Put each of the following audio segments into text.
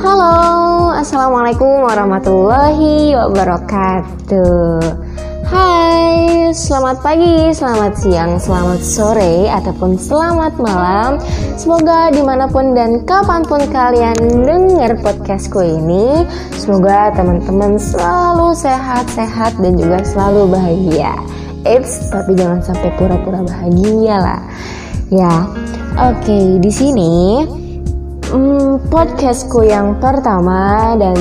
Halo, Assalamualaikum warahmatullahi wabarakatuh. Hai, selamat pagi, selamat siang, selamat sore, ataupun selamat malam. Semoga di mana pun dan kapan pun kalian dengar podcastku ini Semoga teman-teman selalu sehat-sehat dan juga selalu bahagia. Eits, tapi jangan sampai pura-pura bahagia lah Ya, oke, okay, di sini hmm, podcastku yang pertama dan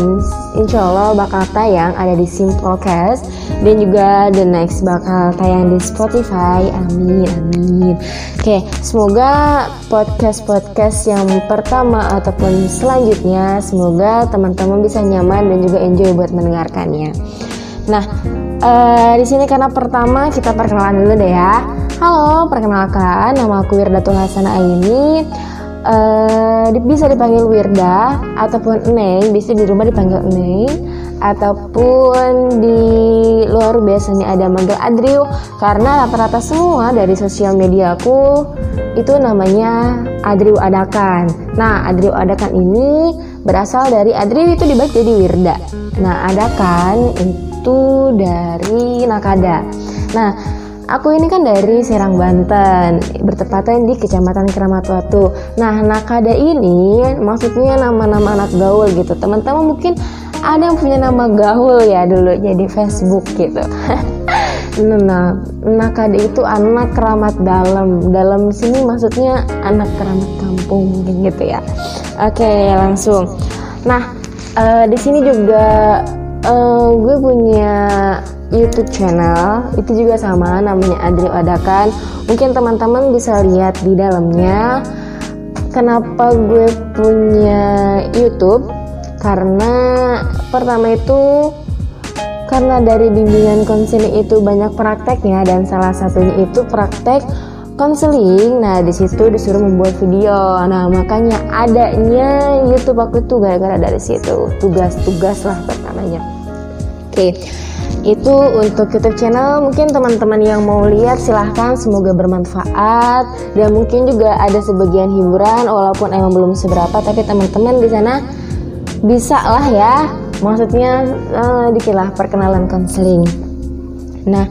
insya Allah bakal tayang ada di Simplecast dan juga the next bakal tayang di Spotify. Amin, amin. Oke, semoga podcast-podcast yang pertama ataupun selanjutnya semoga teman-teman bisa nyaman dan juga enjoy buat mendengarkannya. Nah, uh, di sini karena pertama kita perkenalan dulu deh ya. Halo, perkenalkan nama aku Wirdatul Hasana ini uh, bisa dipanggil Wirda ataupun Neng, bisa di rumah dipanggil Neng ataupun di luar biasanya ada manggil Adriu karena rata-rata semua dari sosial media aku itu namanya Adriu Adakan. Nah, Adriu Adakan ini berasal dari Adriu itu dibaca jadi Wirda. Nah, Adakan itu dari Nakada. Nah, Aku ini kan dari Serang Banten, bertepatan di Kecamatan Keramat Watu. Nah, Nakada ini maksudnya nama-nama anak gaul gitu. Teman-teman mungkin ada yang punya nama gaul ya dulu jadi Facebook gitu. nah, Nakada itu anak keramat dalam. Dalam sini maksudnya anak keramat kampung mungkin gitu ya. Oke, langsung. Nah, uh, di sini juga uh, gue punya YouTube channel itu juga sama namanya Adri Adakan. Mungkin teman-teman bisa lihat di dalamnya. Kenapa gue punya YouTube? Karena pertama itu karena dari bimbingan konseling itu banyak prakteknya dan salah satunya itu praktek konseling. Nah, di situ disuruh membuat video. Nah, makanya adanya YouTube aku tuh gara-gara dari situ. Tugas-tugas lah pertamanya. Oke. Okay itu untuk YouTube channel. Mungkin teman-teman yang mau lihat silahkan. Semoga bermanfaat. Dan mungkin juga ada sebagian hiburan walaupun emang belum seberapa tapi teman-teman di sana bisa lah ya. Maksudnya uh, dikilah perkenalan konseling. Nah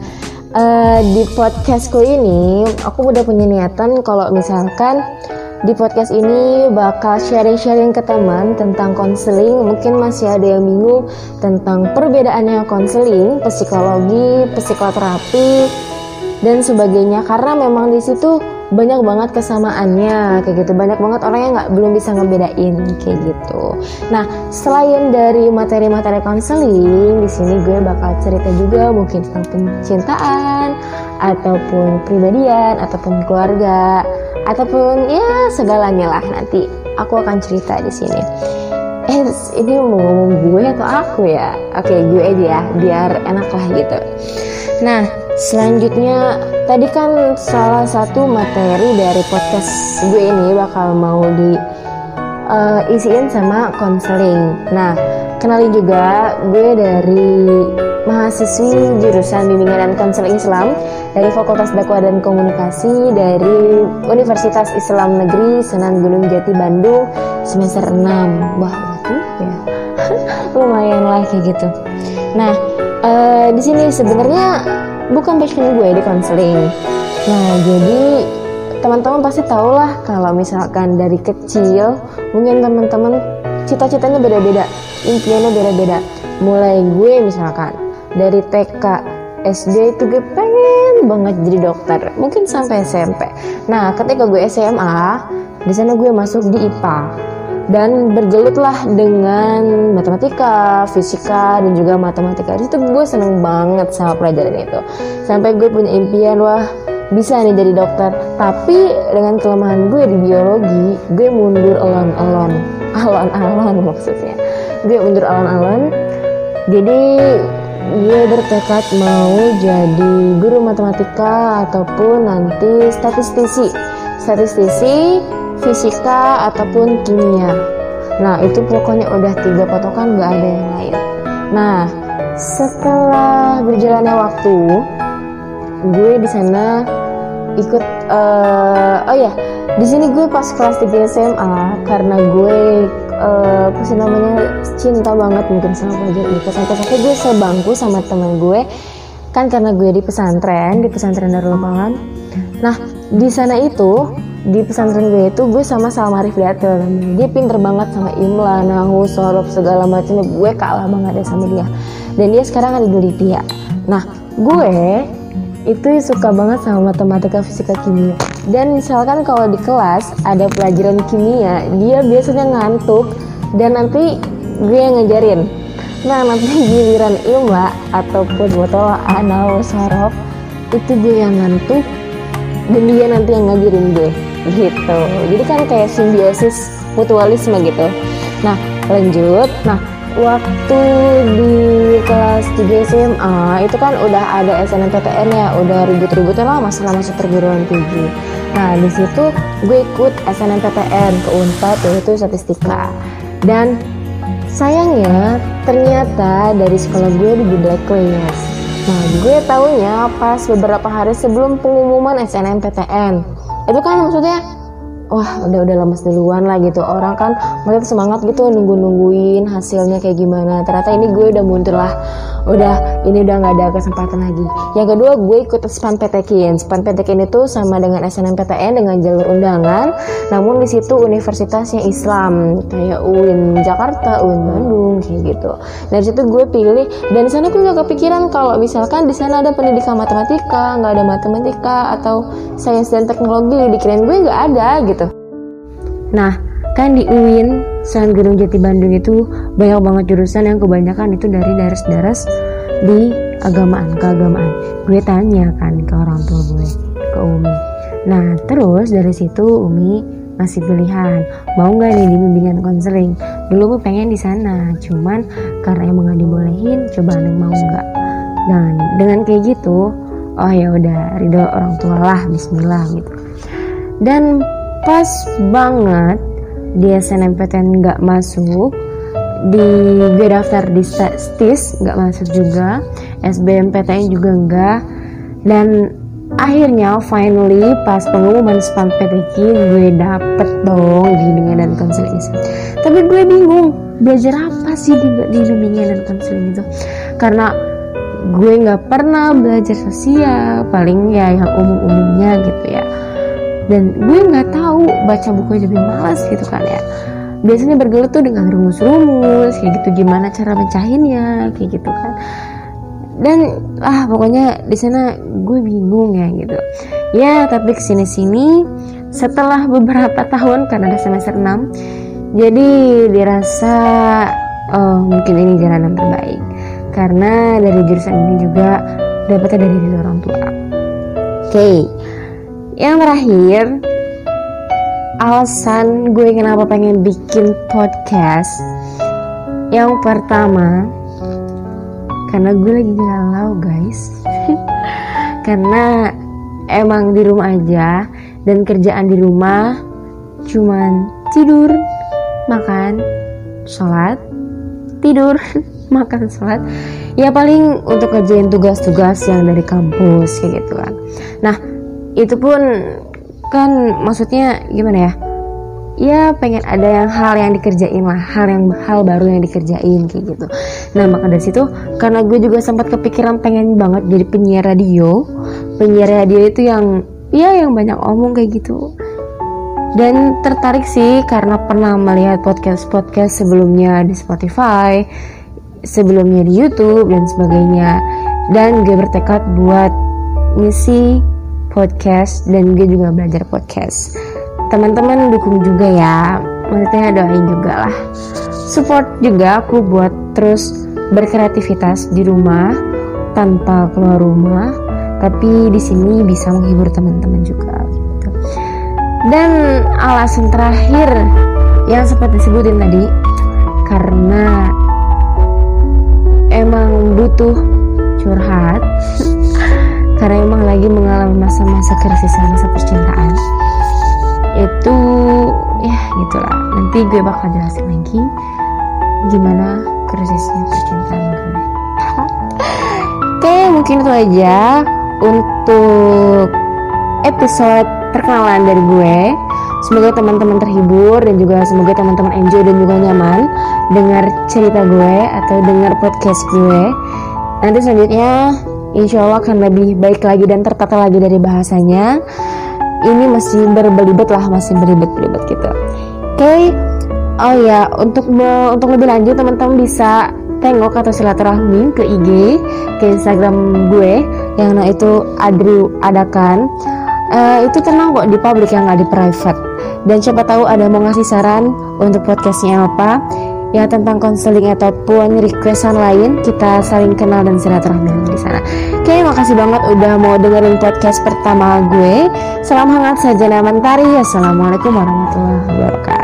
uh, di podcastku ini aku udah punya niatan kalau misalkan di podcast ini bakal sharing-sharing ke teman tentang konseling. Mungkin masih ada yang bingung tentang perbedaannya konseling, psikologi, psikoterapi, dan sebagainya. Karena memang di situ banyak banget kesamaannya kayak gitu banyak banget orang yang nggak belum bisa ngebedain kayak gitu nah selain dari materi-materi konseling di sini gue bakal cerita juga mungkin tentang pencintaan ataupun pribadian ataupun keluarga ataupun ya segalanya lah nanti aku akan cerita di sini. Eh ini mau gue atau aku ya? Oke gue aja ya biar enak lah gitu. Nah selanjutnya tadi kan salah satu materi dari podcast gue ini bakal mau di uh, isiin sama konseling. Nah kenalin juga gue dari mahasiswi jurusan bimbingan dan konseling Islam dari Fakultas Dakwah dan Komunikasi dari Universitas Islam Negeri Sunan Gunung Jati Bandung semester 6 wah tuh ya lumayan lah kayak gitu. Nah uh, di sini sebenarnya bukan passion gue di konseling. Nah jadi teman-teman pasti tahu lah kalau misalkan dari kecil mungkin teman-teman cita-citanya beda-beda impiannya beda-beda. Mulai gue misalkan dari TK SD itu gue pengen banget jadi dokter mungkin sampai SMP nah ketika gue SMA di sana gue masuk di IPA dan bergelutlah dengan matematika, fisika dan juga matematika. Di situ gue seneng banget sama pelajaran itu. Sampai gue punya impian wah bisa nih jadi dokter. Tapi dengan kelemahan gue di biologi, gue mundur alon-alon, alon-alon maksudnya. Gue mundur alon-alon. Jadi gue bertekad mau jadi guru matematika ataupun nanti statistisi. Statistisi fisika ataupun kimia. Nah itu pokoknya udah tiga patokan gak ada yang lain. Nah setelah berjalannya waktu gue di sana ikut uh, oh ya di sini gue pas kelas 3 SMA karena gue uh, apa sih namanya cinta banget mungkin sama pelajar itu. Sampai-sampai gue sebangku sama temen gue. Kan karena gue di pesantren di pesantren Darul Malam. Nah di sana itu di pesantren gue itu gue sama Salma Rifliatul dia pinter banget sama imla nahu sorof segala macam gue kalah banget deh sama dia. Dan dia sekarang ada di Libya nah gue itu suka banget sama matematika fisika kimia dan misalkan kalau di kelas ada pelajaran kimia dia biasanya ngantuk dan nanti gue yang ngajarin. Nah nanti giliran imla ataupun botol anal sorof itu gue yang ngantuk dan dia nanti yang ngajarin gue gitu. Jadi kan kayak simbiosis mutualisme gitu. Nah lanjut. Nah waktu di kelas 3 SMA itu kan udah ada SNMPTN ya udah ribut-ributnya lah masalah masuk perguruan tinggi. Nah di situ gue ikut SNMPTN ke Unpad yaitu statistika. Dan sayangnya ternyata dari sekolah gue di blacklist nah gue taunya pas beberapa hari sebelum pengumuman SNMPTN itu kan maksudnya wah udah udah lemes duluan lah gitu. Orang kan mereka semangat gitu nunggu nungguin hasilnya kayak gimana. Ternyata ini gue udah mundur lah. Udah ini udah nggak ada kesempatan lagi. Yang kedua gue ikut span PTKIN span PTKIN itu sama dengan SNMPTN dengan jalur undangan. Namun di situ universitasnya Islam. Kayak UIN Jakarta UIN Bandung kayak gitu. Dari situ gue pilih. Dan di sana gue gak kepikiran kalau misalkan di sana ada pendidikan matematika nggak ada matematika atau sains dan teknologi. Dikirain gue nggak ada gitu Nah, kan di UIN, selain Gedung Jati Bandung itu banyak banget jurusan yang kebanyakan itu dari daras-daras di agamaan, keagamaan. Gue tanya kan ke orang tua gue, ke Umi. Nah, terus dari situ Umi masih pilihan mau nggak nih di bimbingan konseling dulu gue pengen di sana cuman karena emang nggak dibolehin coba nih mau nggak dan dengan kayak gitu oh ya udah ridho orang tua lah Bismillah gitu dan pas banget di SNMPTN nggak masuk di gue daftar di STIS nggak masuk juga SBMPTN juga enggak dan akhirnya finally pas pengumuman SPAN PTK gue dapet dong di bimbingan dan konseling tapi gue bingung belajar apa sih di, di bimbingan dan konseling itu? Karena gue nggak pernah belajar sosial paling ya yang umum-umumnya gitu ya dan gue nggak tahu baca buku lebih malas gitu kan ya. Biasanya bergelut tuh dengan rumus-rumus kayak gitu gimana cara mencahinnya kayak gitu kan. Dan ah pokoknya di sana gue bingung ya gitu. Ya tapi ke sini sini setelah beberapa tahun karena ada semester 6 jadi dirasa oh mungkin ini jalan yang terbaik. Karena dari jurusan ini juga dapatnya dari orang tua. Oke. okay yang terakhir alasan gue kenapa pengen bikin podcast. Yang pertama karena gue lagi galau guys. Karena emang di rumah aja dan kerjaan di rumah cuman tidur makan sholat tidur makan sholat. Ya paling untuk kerjain tugas-tugas yang dari kampus kayak gitu kan. Nah itu pun kan maksudnya gimana ya? Ya pengen ada yang hal yang dikerjain lah hal yang hal baru yang dikerjain kayak gitu. Nah maka dari situ karena gue juga sempat kepikiran pengen banget jadi penyiar radio penyiar radio itu yang ya yang banyak omong kayak gitu. Dan tertarik sih karena pernah melihat podcast podcast sebelumnya di Spotify sebelumnya di YouTube dan sebagainya. Dan gue bertekad buat ngisi podcast dan gue juga belajar podcast. Teman-teman dukung juga ya. Maksudnya doain juga lah. Support juga aku buat terus berkreativitas di rumah tanpa keluar rumah tapi di sini bisa menghibur teman-teman juga. Dan alasan terakhir yang sempat disebutin tadi karena emang butuh curhat karena emang lagi mengalami masa-masa krisis masa percintaan itu ya gitulah nanti gue bakal jelasin lagi gimana krisisnya percintaan gue oke mungkin itu aja untuk episode perkenalan dari gue. Semoga teman-teman terhibur dan juga semoga teman-teman enjoy dan juga nyaman dengar cerita gue atau dengar podcast gue. Nanti selanjutnya insya Allah akan lebih baik lagi dan tertata lagi dari bahasanya. Ini masih berbelibet lah, masih beribet-belibet gitu. Oke, okay. oh ya untuk untuk lebih lanjut teman-teman bisa tengok atau silaturahmi ke IG, ke Instagram gue yang itu Adri Adakan. Uh, itu tenang kok di publik yang nggak di private dan siapa tahu ada mau ngasih saran untuk podcastnya apa ya tentang konseling ataupun requestan lain kita saling kenal dan silaturahmi di sana. Oke, makasih banget udah mau dengerin podcast pertama gue. Salam hangat saja mentari. Assalamualaikum warahmatullahi wabarakatuh.